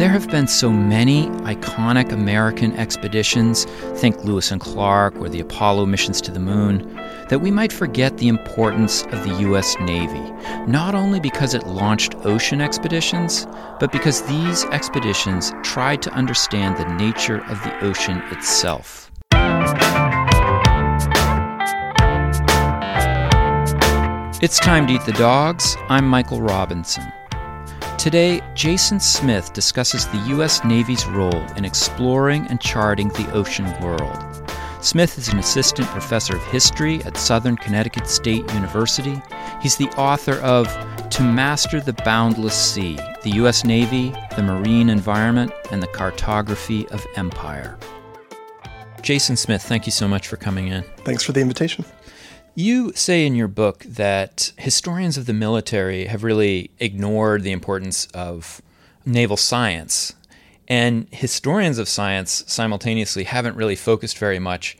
There have been so many iconic American expeditions, think Lewis and Clark or the Apollo missions to the moon, that we might forget the importance of the U.S. Navy, not only because it launched ocean expeditions, but because these expeditions tried to understand the nature of the ocean itself. It's time to eat the dogs. I'm Michael Robinson. Today, Jason Smith discusses the U.S. Navy's role in exploring and charting the ocean world. Smith is an assistant professor of history at Southern Connecticut State University. He's the author of To Master the Boundless Sea The U.S. Navy, the Marine Environment, and the Cartography of Empire. Jason Smith, thank you so much for coming in. Thanks for the invitation. You say in your book that historians of the military have really ignored the importance of naval science. And historians of science simultaneously haven't really focused very much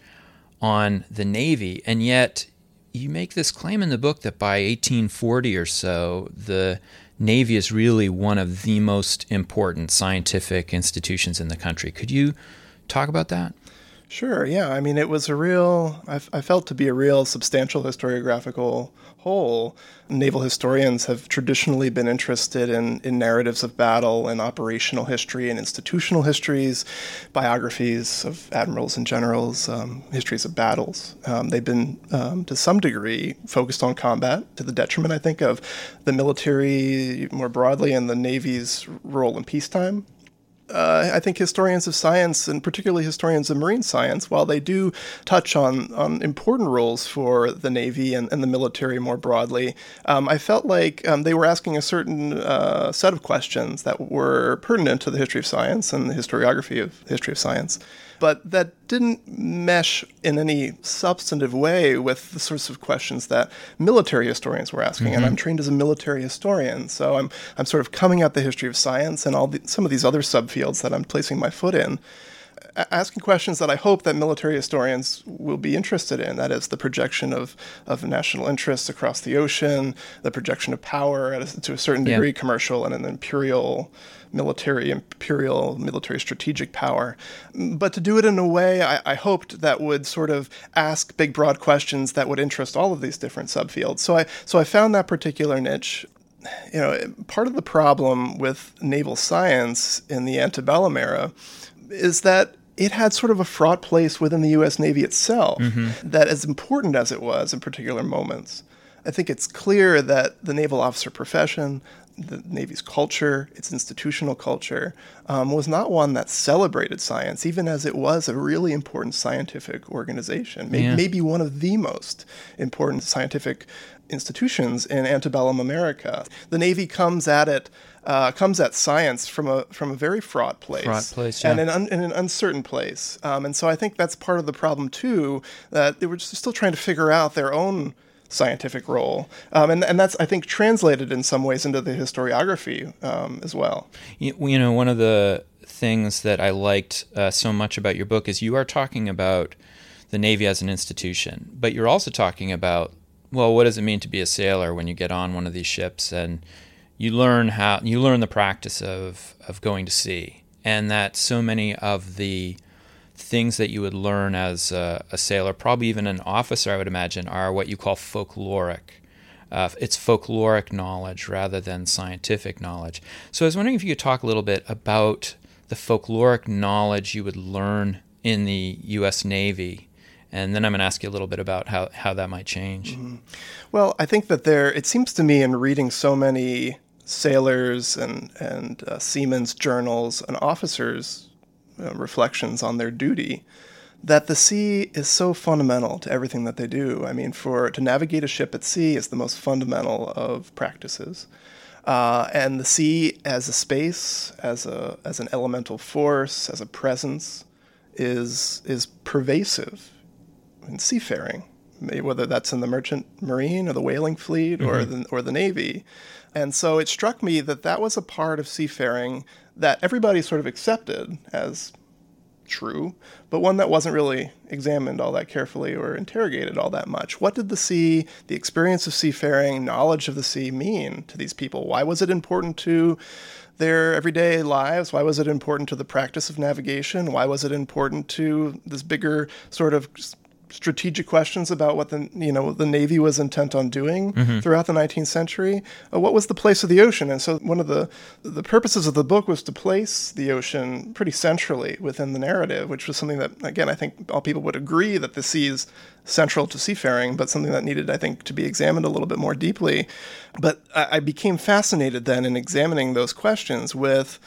on the Navy. And yet, you make this claim in the book that by 1840 or so, the Navy is really one of the most important scientific institutions in the country. Could you talk about that? Sure, yeah. I mean, it was a real, I, felt to be a real substantial historiographical hole. Naval historians have traditionally been interested in, in narratives of battle and operational history and institutional histories, biographies of admirals and generals, um, histories of battles. Um, they've been, um, to some degree, focused on combat to the detriment, I think, of the military more broadly and the Navy's role in peacetime uh, I think historians of science, and particularly historians of marine science, while they do touch on, on important roles for the Navy and, and the military more broadly, um, I felt like um, they were asking a certain uh, set of questions that were pertinent to the history of science and the historiography of the history of science but that didn't mesh in any substantive way with the sorts of questions that military historians were asking. Mm-hmm. And I'm trained as a military historian, so I'm I'm sort of coming at the history of science and all the, some of these other subfields that I'm placing my foot in asking questions that I hope that military historians will be interested in. That is the projection of, of national interests across the ocean, the projection of power a, to a certain degree, yeah. commercial and an imperial military, imperial military strategic power. But to do it in a way I, I hoped that would sort of ask big, broad questions that would interest all of these different subfields. So I so I found that particular niche you know, part of the problem with naval science in the antebellum era is that it had sort of a fraught place within the U.S. Navy itself, mm-hmm. that as important as it was in particular moments, I think it's clear that the naval officer profession, the Navy's culture, its institutional culture, um, was not one that celebrated science, even as it was a really important scientific organization, maybe, yeah. maybe one of the most important scientific institutions in antebellum America. The Navy comes at it. Uh, comes at science from a from a very fraught place, fraught place, yeah. and an un, in an uncertain place, um, and so I think that's part of the problem too. That they were just still trying to figure out their own scientific role. Um, and, and that's, I think, translated in some ways into the historiography um, as well. You, you, know, one of the things that I liked uh, so much about your book is you are talking about the Navy as an institution, but you're also talking about, well, what does it mean to be a sailor when you get on one of these ships and you learn how you learn the practice of, of going to sea and that so many of the things that you would learn as a, a, sailor, probably even an officer, I would imagine, are what you call folkloric. Uh, it's folkloric knowledge rather than scientific knowledge. So I was wondering if you could talk a little bit about the folkloric knowledge you would learn in the U.S. Navy. And then I'm going to ask you a little bit about how, how that might change. Mm-hmm. Well, I think that there, it seems to me in reading so many sailors and, and uh, seamen's journals and officers' uh, reflections on their duty that the sea is so fundamental to everything that they do. I mean, for to navigate a ship at sea is the most fundamental of practices. Uh, and the sea as a space, as a as an elemental force, as a presence, is is pervasive in seafaring, whether that's in the merchant marine or the whaling fleet or mm-hmm. the or the navy. And so it struck me that that was a part of seafaring that everybody sort of accepted as true, but one that wasn't really examined all that carefully or interrogated all that much. What did the sea, the experience of seafaring, knowledge of the sea mean to these people? Why was it important to their everyday lives? Why was it important to the practice of navigation? Why was it important to this bigger sort of strategic questions about what the you know the Navy was intent on doing mm-hmm. throughout the 19th century. Uh, what was the place of the ocean? And so one of the the purposes of the book was to place the ocean pretty centrally within the narrative, which was something that again I think all people would agree that the sea is central to seafaring, but something that needed I think to be examined a little bit more deeply. But I, I became fascinated then in examining those questions with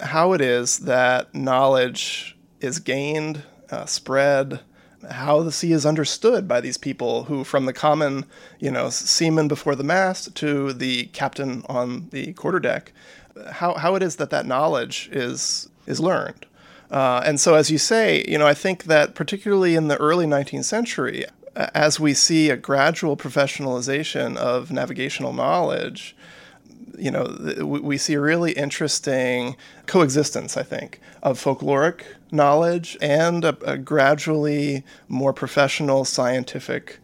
how it is that knowledge is gained, uh, spread, how the sea is understood by these people who, from the common, you know, seaman before the mast to the captain on the quarterdeck, how, how it is that that knowledge is is learned. Uh, and so, as you say, you know, I think that particularly in the early 19th century, as we see a gradual professionalization of navigational knowledge, you know, we see a really interesting coexistence, I think, of folkloric knowledge and a, a gradually more professional scientific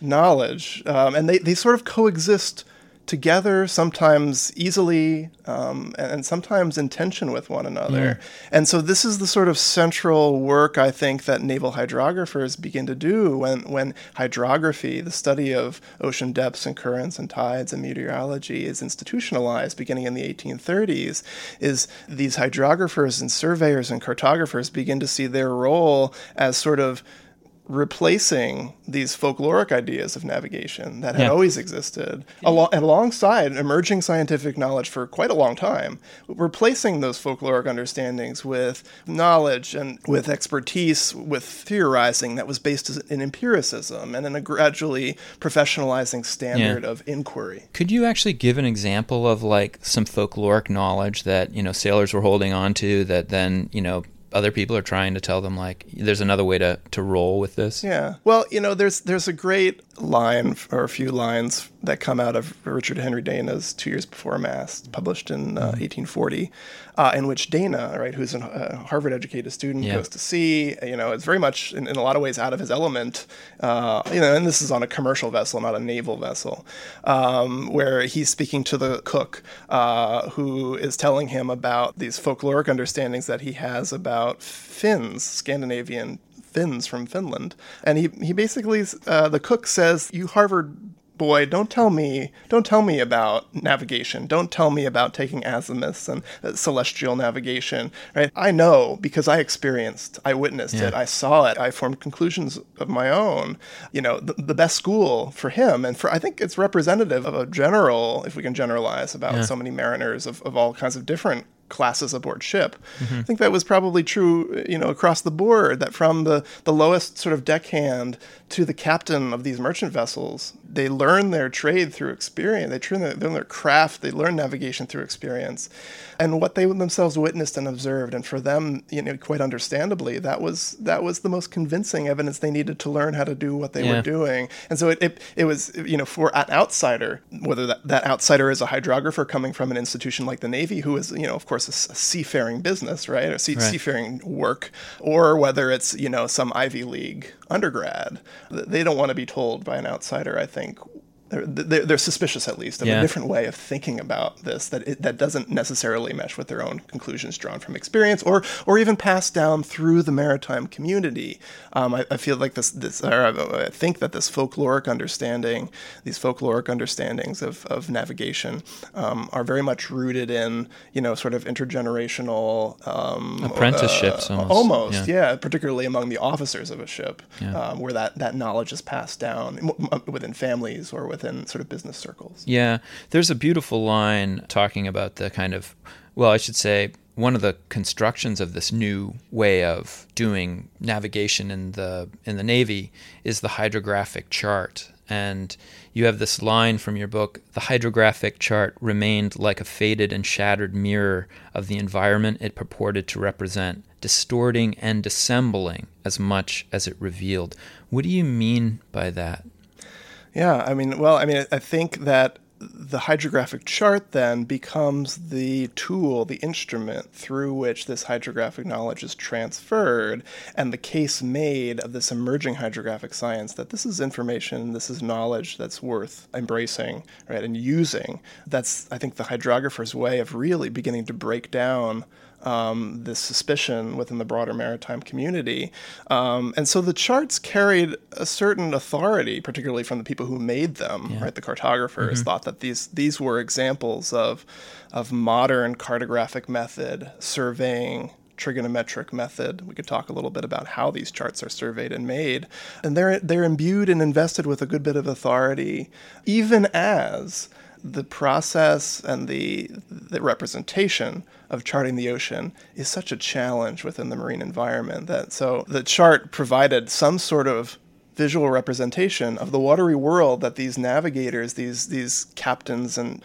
knowledge. Um, and they, they sort of coexist together, sometimes easily, um, and, sometimes in tension with one another. Yeah. And so this is the sort of central work I think that naval hydrographers begin to do when, when hydrography, the study of ocean depths and currents and tides and meteorology, is institutionalized beginning in the 1830s. Is these hydrographers and surveyors and cartographers begin to see their role as sort of replacing these folkloric ideas of navigation that had yeah. always existed al- alongside emerging scientific knowledge for quite a long time replacing those folkloric understandings with knowledge and with expertise with theorizing that was based in empiricism and in a gradually professionalizing standard yeah. of inquiry could you actually give an example of like some folkloric knowledge that you know sailors were holding on to that then you know other people are trying to tell them like there's another way to to roll with this. Yeah. Well, you know, there's there's a great line or a few lines that come out of Richard Henry Dana's Two Years Before a Mast, published in uh, 1840, mm-hmm. uh, in which Dana, right, who's a uh, Harvard-educated student, yeah. goes to sea. You know, it's very much in, in a lot of ways out of his element. Uh, you know, and this is on a commercial vessel, not a naval vessel, um, where he's speaking to the cook, uh, who is telling him about these folkloric understandings that he has about Finns, Scandinavian Finns from Finland. And he, he basically, uh, the cook says, You Harvard boy, don't tell me, don't tell me about navigation. Don't tell me about taking azimuths and uh, celestial navigation, right? I know because I experienced, I witnessed yeah. it, I saw it, I formed conclusions of my own. You know, the, the, best school for him, and for I think it's representative of a general, if we can generalize about yeah. so many mariners of, of all kinds of different classes aboard ship. Mm-hmm. I think that was probably true, you know, across the board. That from the the lowest sort of deckhand to the captain of these merchant vessels, they learn their trade through experience. They train their, learn their craft. They learn navigation through experience, and what they themselves witnessed and observed. And for them, you know, quite understandably, that was that was the most convincing evidence they needed to learn how to do what they yeah. were doing. And so it, it it was you know for an outsider, whether that, that outsider is a hydrographer coming from an institution like the Navy, who is you know of course a, a seafaring business, right, or sea, right. seafaring work, or whether it's you know some Ivy League undergrad. They don't want to be told by an outsider, I think, they're, they're, suspicious at least of yeah. a different way of thinking about this that it, that doesn't necessarily mesh with their own conclusions drawn from experience or or even passed down through the maritime community. Um, I, I, feel like this this or I think that this folkloric understanding, these folkloric understandings of, of navigation, um, are very much rooted in you know sort of intergenerational um, apprenticeships uh, almost, almost yeah. yeah. particularly among the officers of a ship, yeah. Um, where that that knowledge is passed down within families or within within sort of business circles. Yeah, there's a beautiful line talking about the kind of, well, I should say, one of the constructions of this new way of doing navigation in the in the Navy is the hydrographic chart. And you have this line from your book the hydrographic chart remained like a faded and shattered mirror of the environment it purported to represent, distorting and dissembling as much as it revealed. What do you mean by that? Yeah, I mean, well, I mean, I think that the hydrographic chart then becomes the tool, the instrument through which this hydrographic knowledge is transferred, and the case made of this emerging hydrographic science that this is information, this is knowledge that's worth embracing, right, and using. That's, I think, the hydrographer's way of really beginning to break down um, this suspicion within the broader maritime community. Um, and so the charts carried a certain authority, particularly from the people who made them, yeah. right? The cartographers mm-hmm. thought that these these were examples of of modern cartographic method surveying trigonometric method. We could talk a little bit about how these charts are surveyed and made. And they're they're imbued and invested with a good bit of authority, even as the process and the the representation of charting the ocean is such a challenge within the marine environment that so the chart provided some sort of visual representation of the watery world that these navigators, these these captains and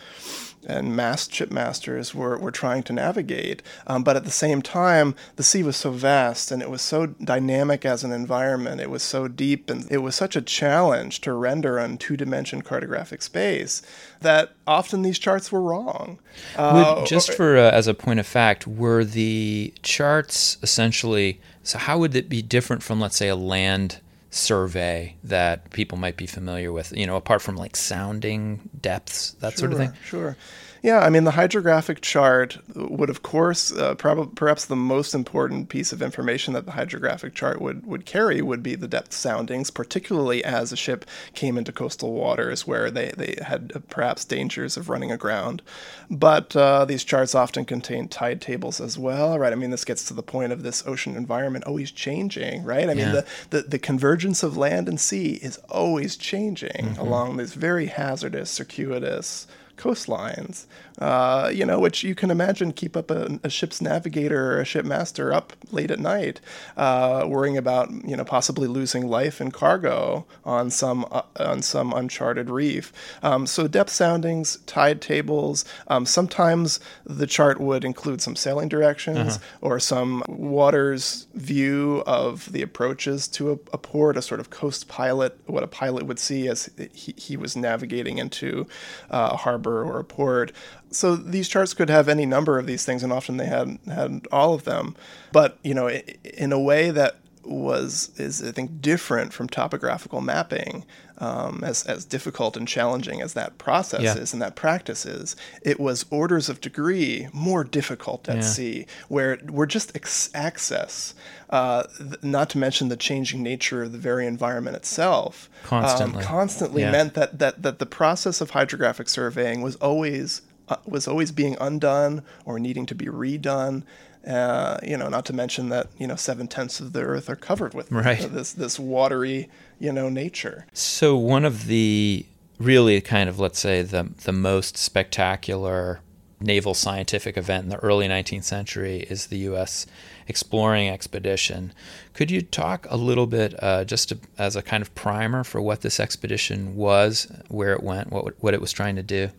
and mast shipmasters were, were trying to navigate. Um, but at the same time, the sea was so vast and it was so dynamic as an environment. It was so deep and it was such a challenge to render on two dimension cartographic space that often these charts were wrong. Uh, just for uh, as a point of fact, were the charts essentially so how would it be different from let's say a land survey that people might be familiar with, you know, apart from like sounding depths, that sure, sort of thing? Sure. Yeah, I mean, the hydrographic chart would, of course, uh, prob- perhaps the most important piece of information that the hydrographic chart would, would carry would be the depth soundings, particularly as a ship came into coastal waters where they, they had uh, perhaps dangers of running aground. But uh, these charts often contain tide tables as well, right? I mean, this gets to the point of this ocean environment always changing, right? I mean, the, the, the, convergence of land and sea is always changing mm-hmm. along these very hazardous, circuitous, coastlines, uh, you know, which you can imagine keep up a, a, ship's navigator or a shipmaster up late at night, uh, worrying about you know possibly losing life and cargo on some uh, on some uncharted reef. Um, so depth soundings, tide tables. Um, sometimes the chart would include some sailing directions uh-huh. or some water's view of the approaches to a, a, port, a sort of coast pilot, what a pilot would see as he, he was navigating into uh, a harbor or a port so these charts could have any number of these things, and often they had had all of them. But you know, in a way that was is I think different from topographical mapping, um, as as difficult and challenging as that process yeah. is and that practice is. It was orders of degree more difficult at yeah. sea, where we're just ex- access, uh, th- not to mention the changing nature of the very environment itself, constantly, um, constantly yeah. meant that that that the process of hydrographic surveying was always uh, was always being undone or needing to be redone. Uh, you know, not to mention that you know seven tenths of the Earth are covered with right. this this watery you know nature. So one of the really kind of let's say the the most spectacular naval scientific event in the early 19th century is the U.S. exploring expedition. Could you talk a little bit, uh, just to, as a kind of primer, for what this expedition was, where it went, what what it was trying to do?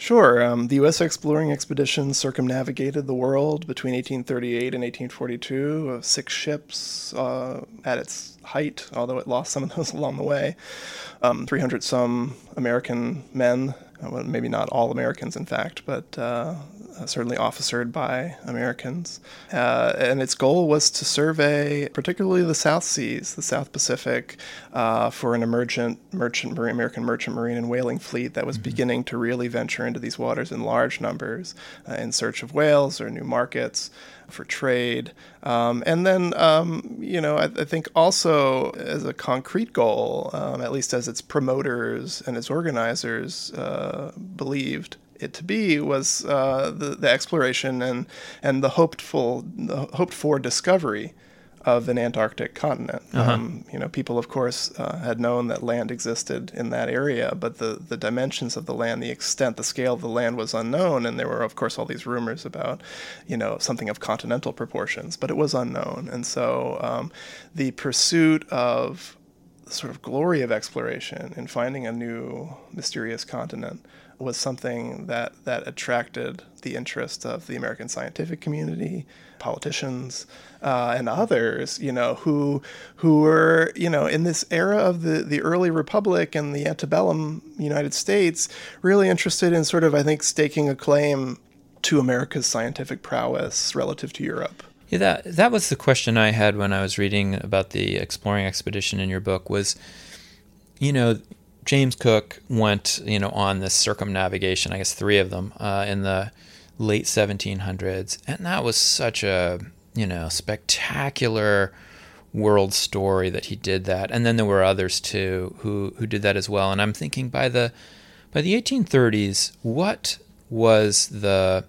Sure. Um, the U.S. exploring expedition circumnavigated the world between 1838 and 1842, uh, six ships uh, at its height, although it lost some of those along the way. Um, 300 some American men, uh, well, maybe not all Americans, in fact, but uh, certainly officered by Americans. Uh, and its goal was to survey particularly the South Seas, the South Pacific, uh, for an emergent merchant marine, American merchant marine and whaling fleet that was mm-hmm. beginning to really venture into these waters in large numbers uh, in search of whales or new markets for trade. Um, and then, um, you know, I, I, think also as a concrete goal, um, at least as its promoters and its organizers uh, believed, it to be was uh, the, the exploration and, and the hoped for, the hoped for discovery of an Antarctic continent. Uh-huh. Um, you know, people, of course, uh, had known that land existed in that area, but the, the dimensions of the land, the extent, the scale of the land was unknown. And there were, of course, all these rumors about, you know, something of continental proportions, but it was unknown. And so um, the pursuit of the sort of glory of exploration in finding a new mysterious continent was something that, that attracted the interest of the American scientific community, politicians, uh, and others, you know, who who were, you know, in this era of the, the early republic and the antebellum United States, really interested in sort of, I think, staking a claim to America's scientific prowess relative to Europe. Yeah, that that was the question I had when I was reading about the exploring expedition in your book. Was, you know, James Cook went, you know, on this circumnavigation. I guess three of them uh, in the late 1700s, and that was such a you know spectacular world story that he did that. And then there were others too who who did that as well. And I'm thinking by the by the 1830s, what was the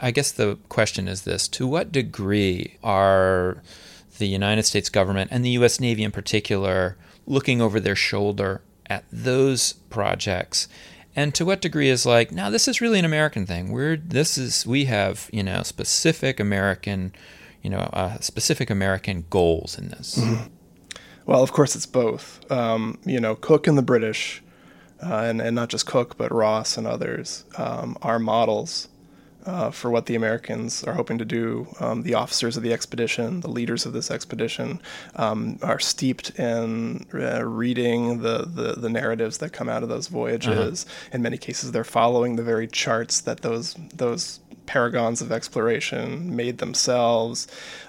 I guess the question is this to what degree are the United States government and the US Navy in particular looking over their shoulder at those projects. And to what degree is like now this is really an American thing. We're this is we have you know specific American you know uh, specific American goals in this. Mm-hmm. well of course it's both. Um, you know Cook and the British uh, and, and not just Cook but Ross and others um, are models uh, for what the Americans are hoping to do. Um, the officers of the expedition, the leaders of this expedition, um, are steeped in uh, reading the, the, the narratives that come out of those voyages. Uh-huh. In many cases, they're following the very charts that those those paragons of exploration made themselves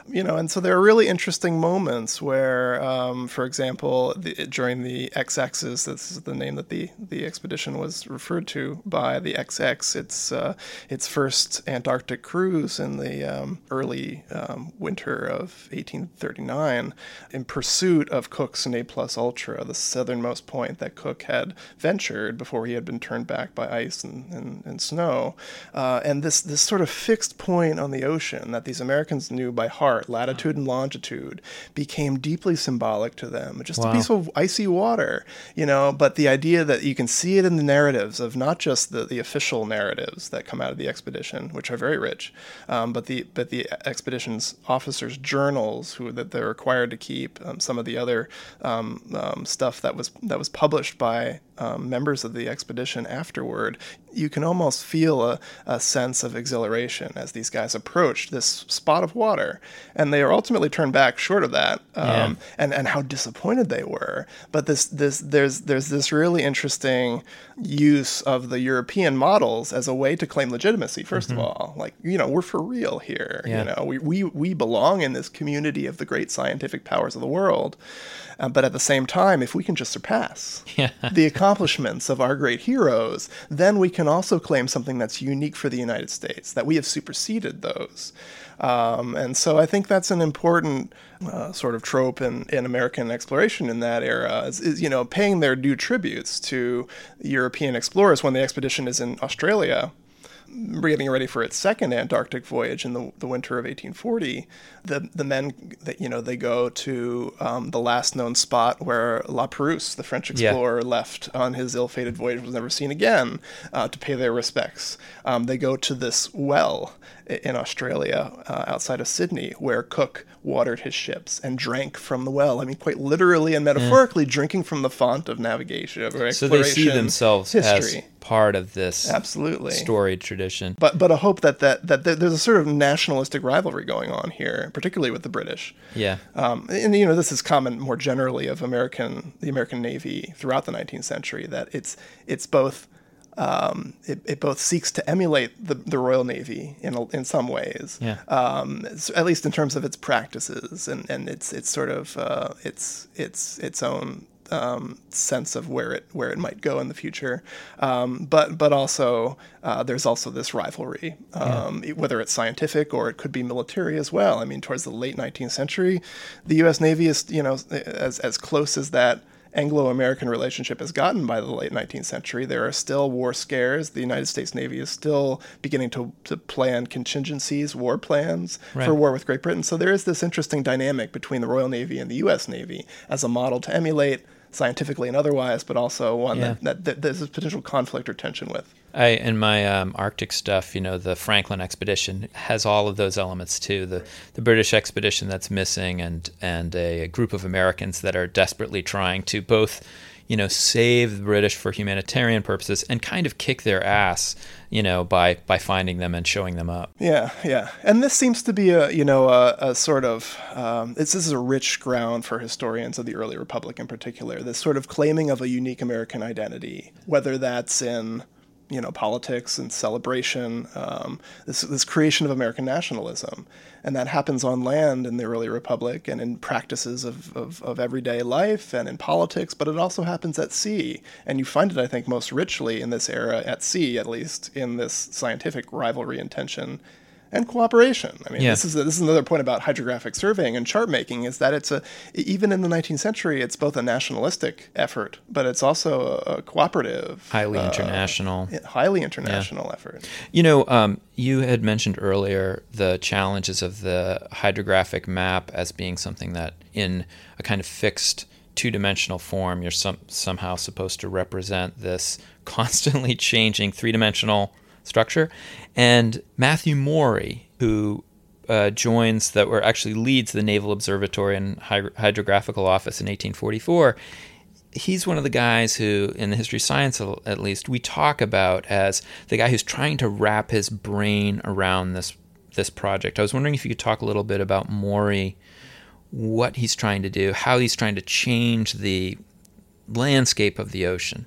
you know, and so there are really interesting moments where, um, for example, the, during the XXs, this is the name that the, the expedition was referred to by the XX. It's uh, its first Antarctic cruise in the um, early um, winter of 1839, in pursuit of Cook's Ne Plus Ultra, the southernmost point that Cook had ventured before he had been turned back by ice and, and, and snow. Uh, and this this sort of fixed point on the ocean that these Americans knew by heart latitude and longitude, became deeply symbolic to them. Just wow. a piece of icy water, you know. But the idea that you can see it in the narratives of not just the, the official narratives that come out of the expedition, which are very rich, um, but the but the expedition's officers' journals, who that they're required to keep, um, some of the other um, um stuff that was that was published by um, members of the expedition afterward, you can almost feel a, a, sense of exhilaration as these guys approached this spot of water. And they are ultimately turned back short of that, um, yeah. and, and how disappointed they were. But this, this, there's, there's this really interesting use of the European models as a way to claim legitimacy, 1st mm-hmm. of all. Like, you know, we're for real here. Yeah. You know, we, we, we belong in this community of the great scientific powers of the world. Uh, but at the same time, if we can just surpass yeah. the accomplishments of our great heroes, then we can also claim something that's unique for the United States, that we have superseded those. Um, and so I think that's an important uh, sort of trope in, in American exploration in that era is, is, you know, paying their due tributes to European explorers when the expedition is in Australia getting ready for its second Antarctic voyage in the, the winter of 1840, the the men that you know they go to um, the last known spot where La Perouse, the French explorer, yeah. left on his ill-fated voyage, was never seen again, uh, to pay their respects. Um, they go to this well in Australia, uh, outside of Sydney, where Cook watered his ships and drank from the well. I mean, quite literally and metaphorically, yeah. drinking from the font of navigation, of exploration. So they see themselves history. as part of this absolutely story tradition. But but a hope that that that there's a sort of nationalistic rivalry going on here, particularly with the British. Yeah. Um, and you know this is common more generally of American the American Navy throughout the 19th century that it's it's both um, it, it, both seeks to emulate the, the Royal Navy in in some ways, yeah. um, at least in terms of its practices and, and its its sort of uh, its its its own um, sense of where it where it might go in the future. Um, but but also uh, there's also this rivalry, um, yeah. whether it's scientific or it could be military as well. I mean, towards the late 19th century, the U.S. Navy is you know as as close as that Anglo American relationship has gotten by the late 19th century. There are still war scares. The United States Navy is still beginning to, to plan contingencies, war plans right. for war with Great Britain. So there is this interesting dynamic between the Royal Navy and the U.S. Navy as a model to emulate scientifically and otherwise, but also one yeah. that, that, that, there's a potential conflict or tension with. I in my um, Arctic stuff, you know, the Franklin expedition has all of those elements too. The the British expedition that's missing, and and a, a group of Americans that are desperately trying to both, you know, save the British for humanitarian purposes and kind of kick their ass, you know, by by finding them and showing them up. Yeah, yeah, and this seems to be a you know a, a sort of um, this is a rich ground for historians of the early republic in particular. This sort of claiming of a unique American identity, whether that's in you know politics and celebration, um, this this creation of American nationalism, and that happens on land in the early republic and in practices of, of, of, everyday life and in politics, but it also happens at sea, and you find it, I think, most richly in this era at sea, at least in this scientific rivalry and tension and cooperation. I mean, yeah. this is a, this is another point about hydrographic surveying and chart making is that it's a even in the 19th century, it's both a nationalistic effort, but it's also a, a cooperative, highly uh, international, highly international yeah. effort. You know, um, you had mentioned earlier the challenges of the hydrographic map as being something that in a kind of fixed two-dimensional form you're some, somehow supposed to represent this constantly changing three-dimensional structure. And Matthew Maury, who uh, joins that, or actually leads the Naval Observatory and Hydrographical Office in 1844, he's one of the guys who, in the history of science at least, we talk about as the guy who's trying to wrap his brain around this this project. I was wondering if you could talk a little bit about Maury, what he's trying to do, how he's trying to change the landscape of the ocean.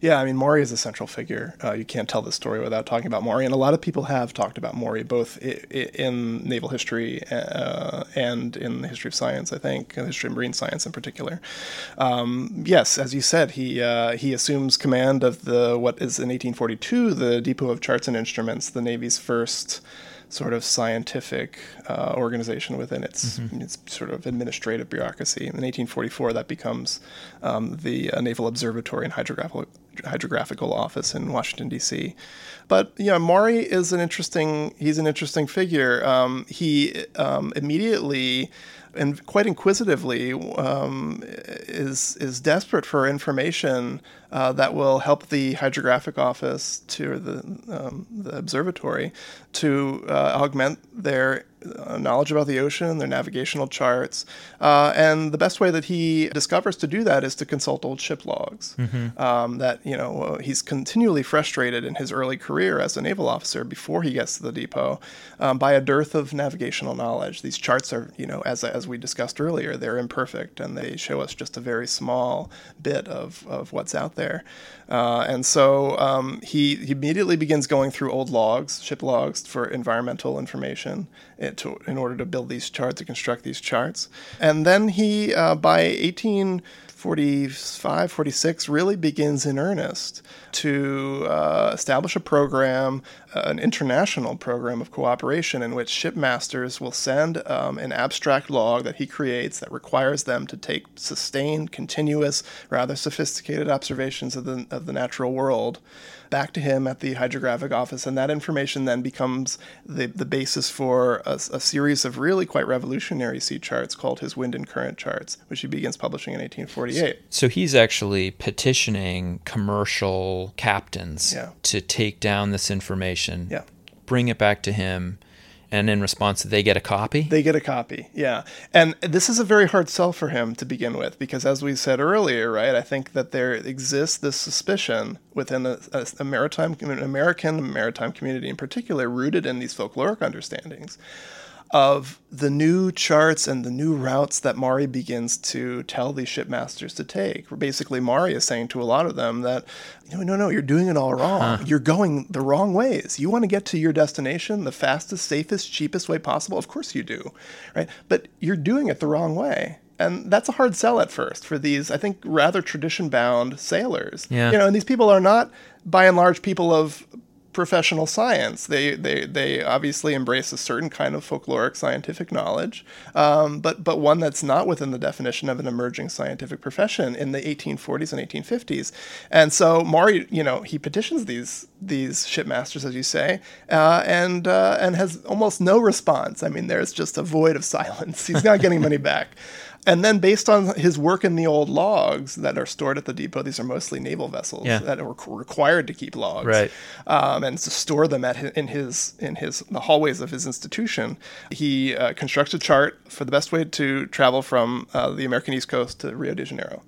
Yeah, I mean, Maury is a central figure. Uh, you can't tell this story without talking about Maury, and a lot of people have talked about Maury, both in naval history uh, and in the history of science. I think, the history of marine science in particular. Um, yes, as you said, he uh, he assumes command of the what is in 1842 the Depot of Charts and Instruments, the Navy's first sort of scientific uh, organization within its, mm-hmm. its sort of administrative bureaucracy. In 1844, that becomes um, the uh, Naval Observatory and Hydrographical, Hydrographical Office in Washington D.C. But you know, Maury is an interesting. He's an interesting figure. Um, he um, immediately and quite inquisitively um, is is desperate for information uh, that will help the hydrographic office to the um, the observatory to uh, augment their uh, knowledge about the ocean, their navigational charts, uh, and the best way that he discovers to do that is to consult old ship logs. Mm-hmm. Um, that you know uh, he's continually frustrated in his early career as a naval officer before he gets to the depot um, by a dearth of navigational knowledge. These charts are you know as as we discussed earlier, they're imperfect and they show us just a very small bit of of what's out there. Uh, and so um, he, he immediately begins going through old logs, ship logs, for environmental information eh, to, in order to build these charts, to construct these charts. And then he, uh, by 1845, 46, really begins in earnest to uh, establish a program, uh, an international program of cooperation in which shipmasters will send um, an abstract log that he creates that requires them to take sustained, continuous, rather sophisticated observations of the, of the natural world back to him at the hydrographic office, and that information then becomes the, the basis for a, a series of really quite revolutionary sea charts called his wind and current charts, which he begins publishing in 1848. So he's actually petitioning commercial captains yeah. to take down this information, yeah. bring it back to him, and in response they get a copy? They get a copy yeah. And this is a very hard sell for him to begin with because as we said earlier right i think that there exists this suspicion within a, a, uh, a maritime an american maritime community in particular rooted in these folkloric understandings of the new charts and the new routes that Maury begins to tell these shipmasters to take. Basically, Maury is saying to a lot of them that, no, no, no, you're doing it all wrong. Huh. You're going the wrong ways. You want to get to your destination the fastest, safest, cheapest way possible? Of course you do, right? But you're doing it the wrong way and that's a hard sell at first for these i think rather tradition bound sailors yeah. you know and these people are not by and large people of professional science. They, they, they obviously embrace a certain kind of folkloric scientific knowledge, um, but, but one that's not within the definition of an emerging scientific profession in the 1840s and 1850s. And so Maury, you know, he petitions these, these shipmasters, as you say, uh, and, uh, and has almost no response. I mean, there's just a void of silence. He's not getting money back. And then, based on his work in the old logs that are stored at the depot, these are mostly naval vessels yeah. that are required to keep logs, right? Um, and to store them at his, in his in his the hallways of his institution. He uh, constructs a chart for the best way to travel from uh, the American East Coast to Rio de Janeiro.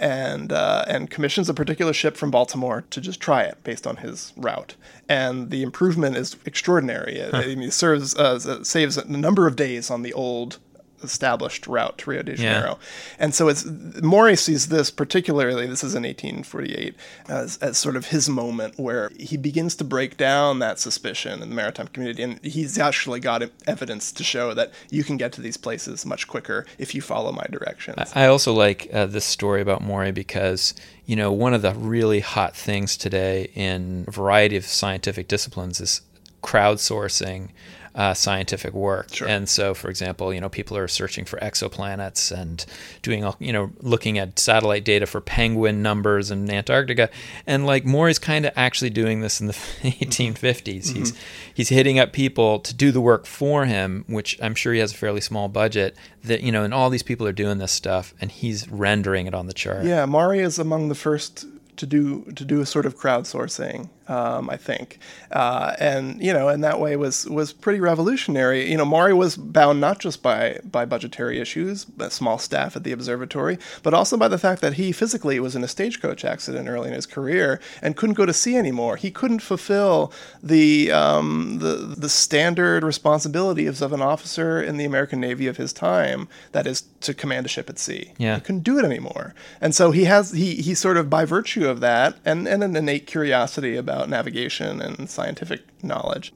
and uh, and commissions a particular ship from Baltimore to just try it based on his route. And the improvement is extraordinary. It, I mean, it serves uh, saves a number of days on the old established route to Rio de Janeiro. Yeah. And so it's Maury sees this particularly, this is in 1848, as, as sort of his moment where he begins to break down that suspicion in the maritime community. And he's actually got evidence to show that you can get to these places much quicker if you follow my directions. I also like uh, this story about Maury because, you know, one of the really hot things today in a variety of scientific disciplines is crowdsourcing uh, scientific work. Sure. And so, for example, you know, people are searching for exoplanets and doing, all, you know, looking at satellite data for penguin numbers in Antarctica. And like Moore is kind of actually doing this in the 1850s. Mm-hmm. He's he's hitting up people to do the work for him, which I'm sure he has a fairly small budget. That you know, and all these people are doing this stuff, and he's rendering it on the chart. Yeah, Maury is among the first to do to do a sort of crowdsourcing um, I think, uh, and you know, in that way was was pretty revolutionary. You know, Maury was bound not just by by budgetary issues, a small staff at the observatory, but also by the fact that he physically was in a stagecoach accident early in his career and couldn't go to sea anymore. He couldn't fulfill the um, the the standard responsibilities of an officer in the American Navy of his time, that is to command a ship at sea. Yeah, he couldn't do it anymore, and so he has he he sort of by virtue of that and and an innate curiosity about about navigation and scientific knowledge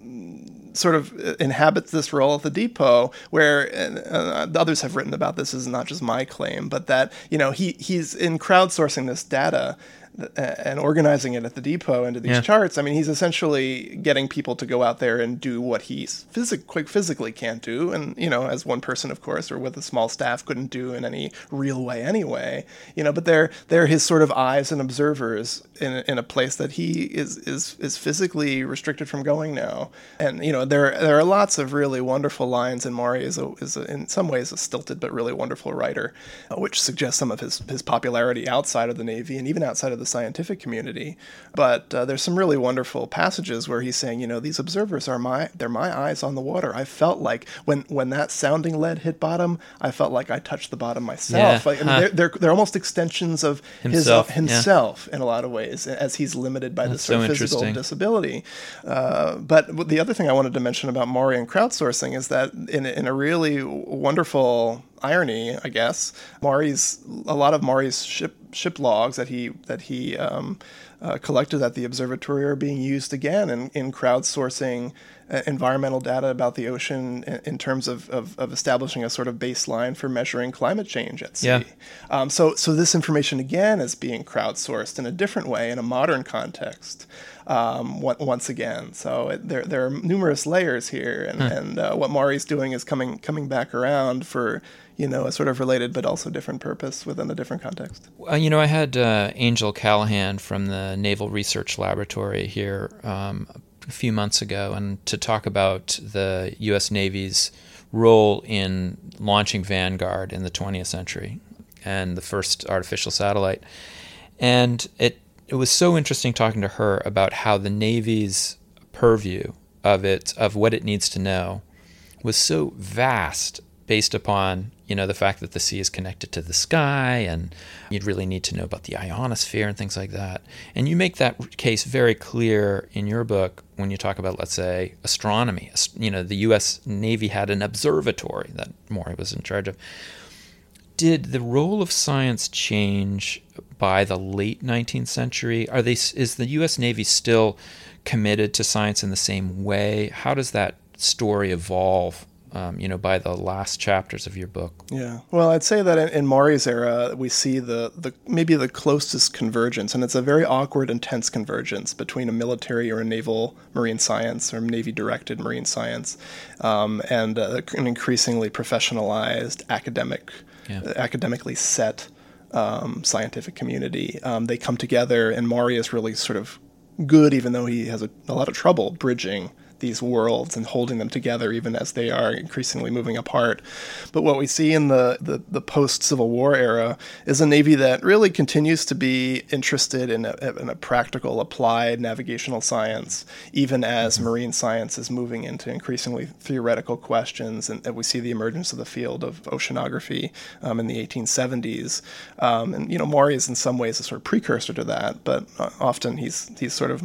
sort of inhabits this role at the depot where uh, others have written about this is not just my claim but that you know he he's in crowdsourcing this data and organizing it at the depot into these yeah. charts. I mean, he's essentially getting people to go out there and do what he phys- quick physically can't do, and you know, as one person, of course, or with a small staff, couldn't do in any real way anyway. You know, but they're they're his sort of eyes and observers in a, in a place that he is is is physically restricted from going now. And you know, there there are lots of really wonderful lines, and Maury is a, is a, in some ways a stilted but really wonderful writer, uh, which suggests some of his his popularity outside of the Navy and even outside of the scientific community. But uh, there's some really wonderful passages where he's saying, you know, these observers are my they're my eyes on the water. I felt like when when that sounding lead hit bottom, I felt like I touched the bottom myself. Yeah. Like, I mean, huh. they're, they're, they're almost extensions of himself, his, uh, himself yeah. in a lot of ways, as he's limited by That's this sort so of physical disability. Uh, but the other thing I wanted to mention about Maury and crowdsourcing is that in, in a really wonderful irony, I guess, Maury's a lot of Maury's ship ship logs that he that he um, uh, collected at the observatory are being used again in, in crowdsourcing uh, environmental data about the ocean in, in terms of, of, of, establishing a sort of baseline for measuring climate change at sea. Yeah. Um, so, so this information again is being crowdsourced in a different way in a modern context. Um, once again, so it, there there are numerous layers here, and, hmm. and uh, what Maury's doing is coming coming back around for you know, a sort of related but also different purpose within a different context. Uh, you know, I had uh, Angel Callahan from the Naval Research Laboratory here um, a few months ago, and to talk about the U.S. Navy's role in launching Vanguard in the 20th century and the first artificial satellite. And it it was so interesting talking to her about how the Navy's purview of it of what it needs to know was so vast based upon you know the fact that the sea is connected to the sky and you'd really need to know about the ionosphere and things like that. And you make that case very clear in your book when you talk about let's say astronomy. You know the US Navy had an observatory that Maury was in charge of did the role of science change by the late 19th century are they is the US Navy still committed to science in the same way how does that story evolve um, you know, by the last chapters of your book. Yeah. Well, I'd say that in, in Maury's era, we see the, the maybe the closest convergence, and it's a very awkward and tense convergence between a military or a naval marine science or Navy directed marine science um, and uh, an increasingly professionalized academic, yeah. academically set um, scientific community. Um, they come together, and Maury is really sort of good, even though he has a, a lot of trouble bridging these worlds and holding them together even as they are increasingly moving apart. But what we see in the, the, the post Civil War era is a Navy that really continues to be interested in a, in a practical, applied navigational science, even as mm-hmm. marine science is moving into increasingly theoretical questions. And, and we see the emergence of the field of oceanography um, in the 1870s. Um, and, you know, Maury is in some ways a sort of precursor to that, but uh, often he's, he's sort of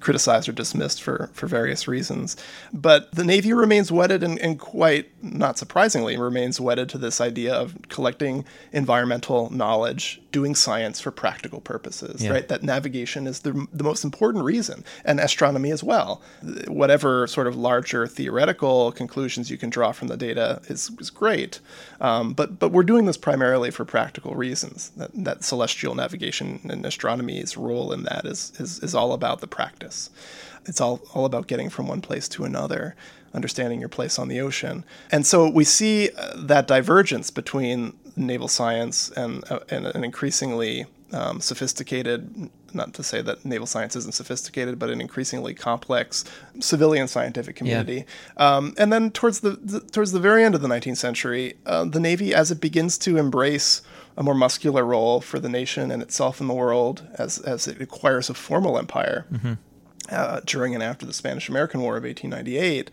criticized or dismissed for, for various reasons. But the Navy remains wedded, and, and, quite not surprisingly, remains wedded to this idea of collecting environmental knowledge, doing science for practical purposes, yeah. right? That navigation is the, the most important reason, and astronomy as well. Whatever sort of larger theoretical conclusions you can draw from the data is, is great. Um, but, but we're doing this primarily for practical reasons. That, that celestial navigation and astronomy's role in that is, is, is all about the practice. It's all, all about getting from one place to another, understanding your place on the ocean. And so we see uh, that divergence between naval science and, uh, and an increasingly um, sophisticated, not to say that naval science isn't sophisticated, but an increasingly complex civilian scientific community. Yeah. Um, and then towards the, the, towards the very end of the 19th century, uh, the Navy, as it begins to embrace a more muscular role for the nation and itself in the world, as as it acquires a formal empire, mm-hmm uh, during and after the Spanish American War of 1898.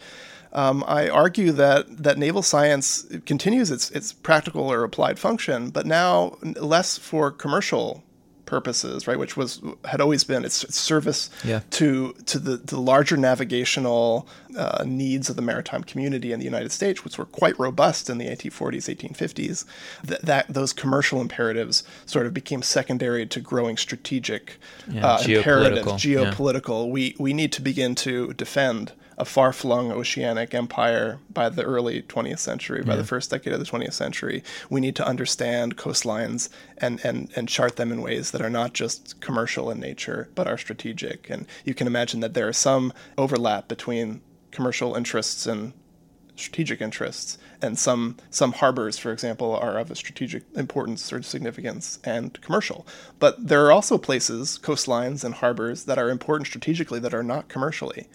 Um, I argue that, that naval science continues its, its practical or applied function, but now less for commercial purposes, right? Which was had always been its, its service yeah. to to the, the larger navigational uh, needs of the maritime community in the United States, which were quite robust in the 1840s, 1850s. That, that those commercial imperatives sort of became secondary to growing strategic yeah, uh, geopolitical. imperatives, geopolitical. Yeah. We we need to begin to defend a far flung oceanic empire by the early 20th century, by yeah. the first decade of the 20th century. We need to understand coastlines and, and, and chart them in ways that are not just commercial in nature, but are strategic. And you can imagine that there is some overlap between commercial interests and strategic interests and some some harbors for example are of a strategic importance or significance and commercial but there are also places coastlines and harbors that are important strategically that are not commercially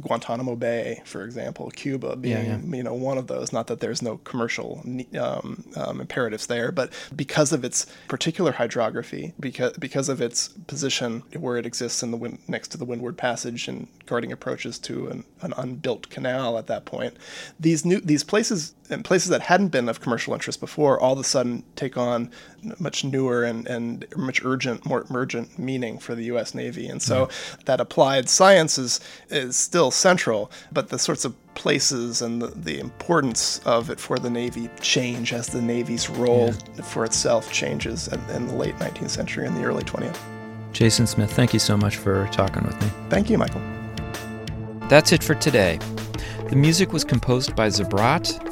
Guantanamo Bay, for example, Cuba being yeah, yeah. you know one of those. Not that there's no commercial um, um, imperatives there, but because of its particular hydrography, because because of its position where it exists in the wind, next to the Windward Passage and guarding approaches to an, an unbuilt canal at that point, these new these places and places that hadn't been of commercial interest before all of a sudden take on much newer and, and much urgent, more urgent meaning for the U.S. Navy. And so that applied science is, is still central, but the sorts of places and the, the importance of it for the Navy change as the Navy's role yeah. for itself changes in, in the late 19th century and the early 20th. Jason Smith, thank you so much for talking with me. Thank you, Michael. That's it for today. The music was composed by Zabrat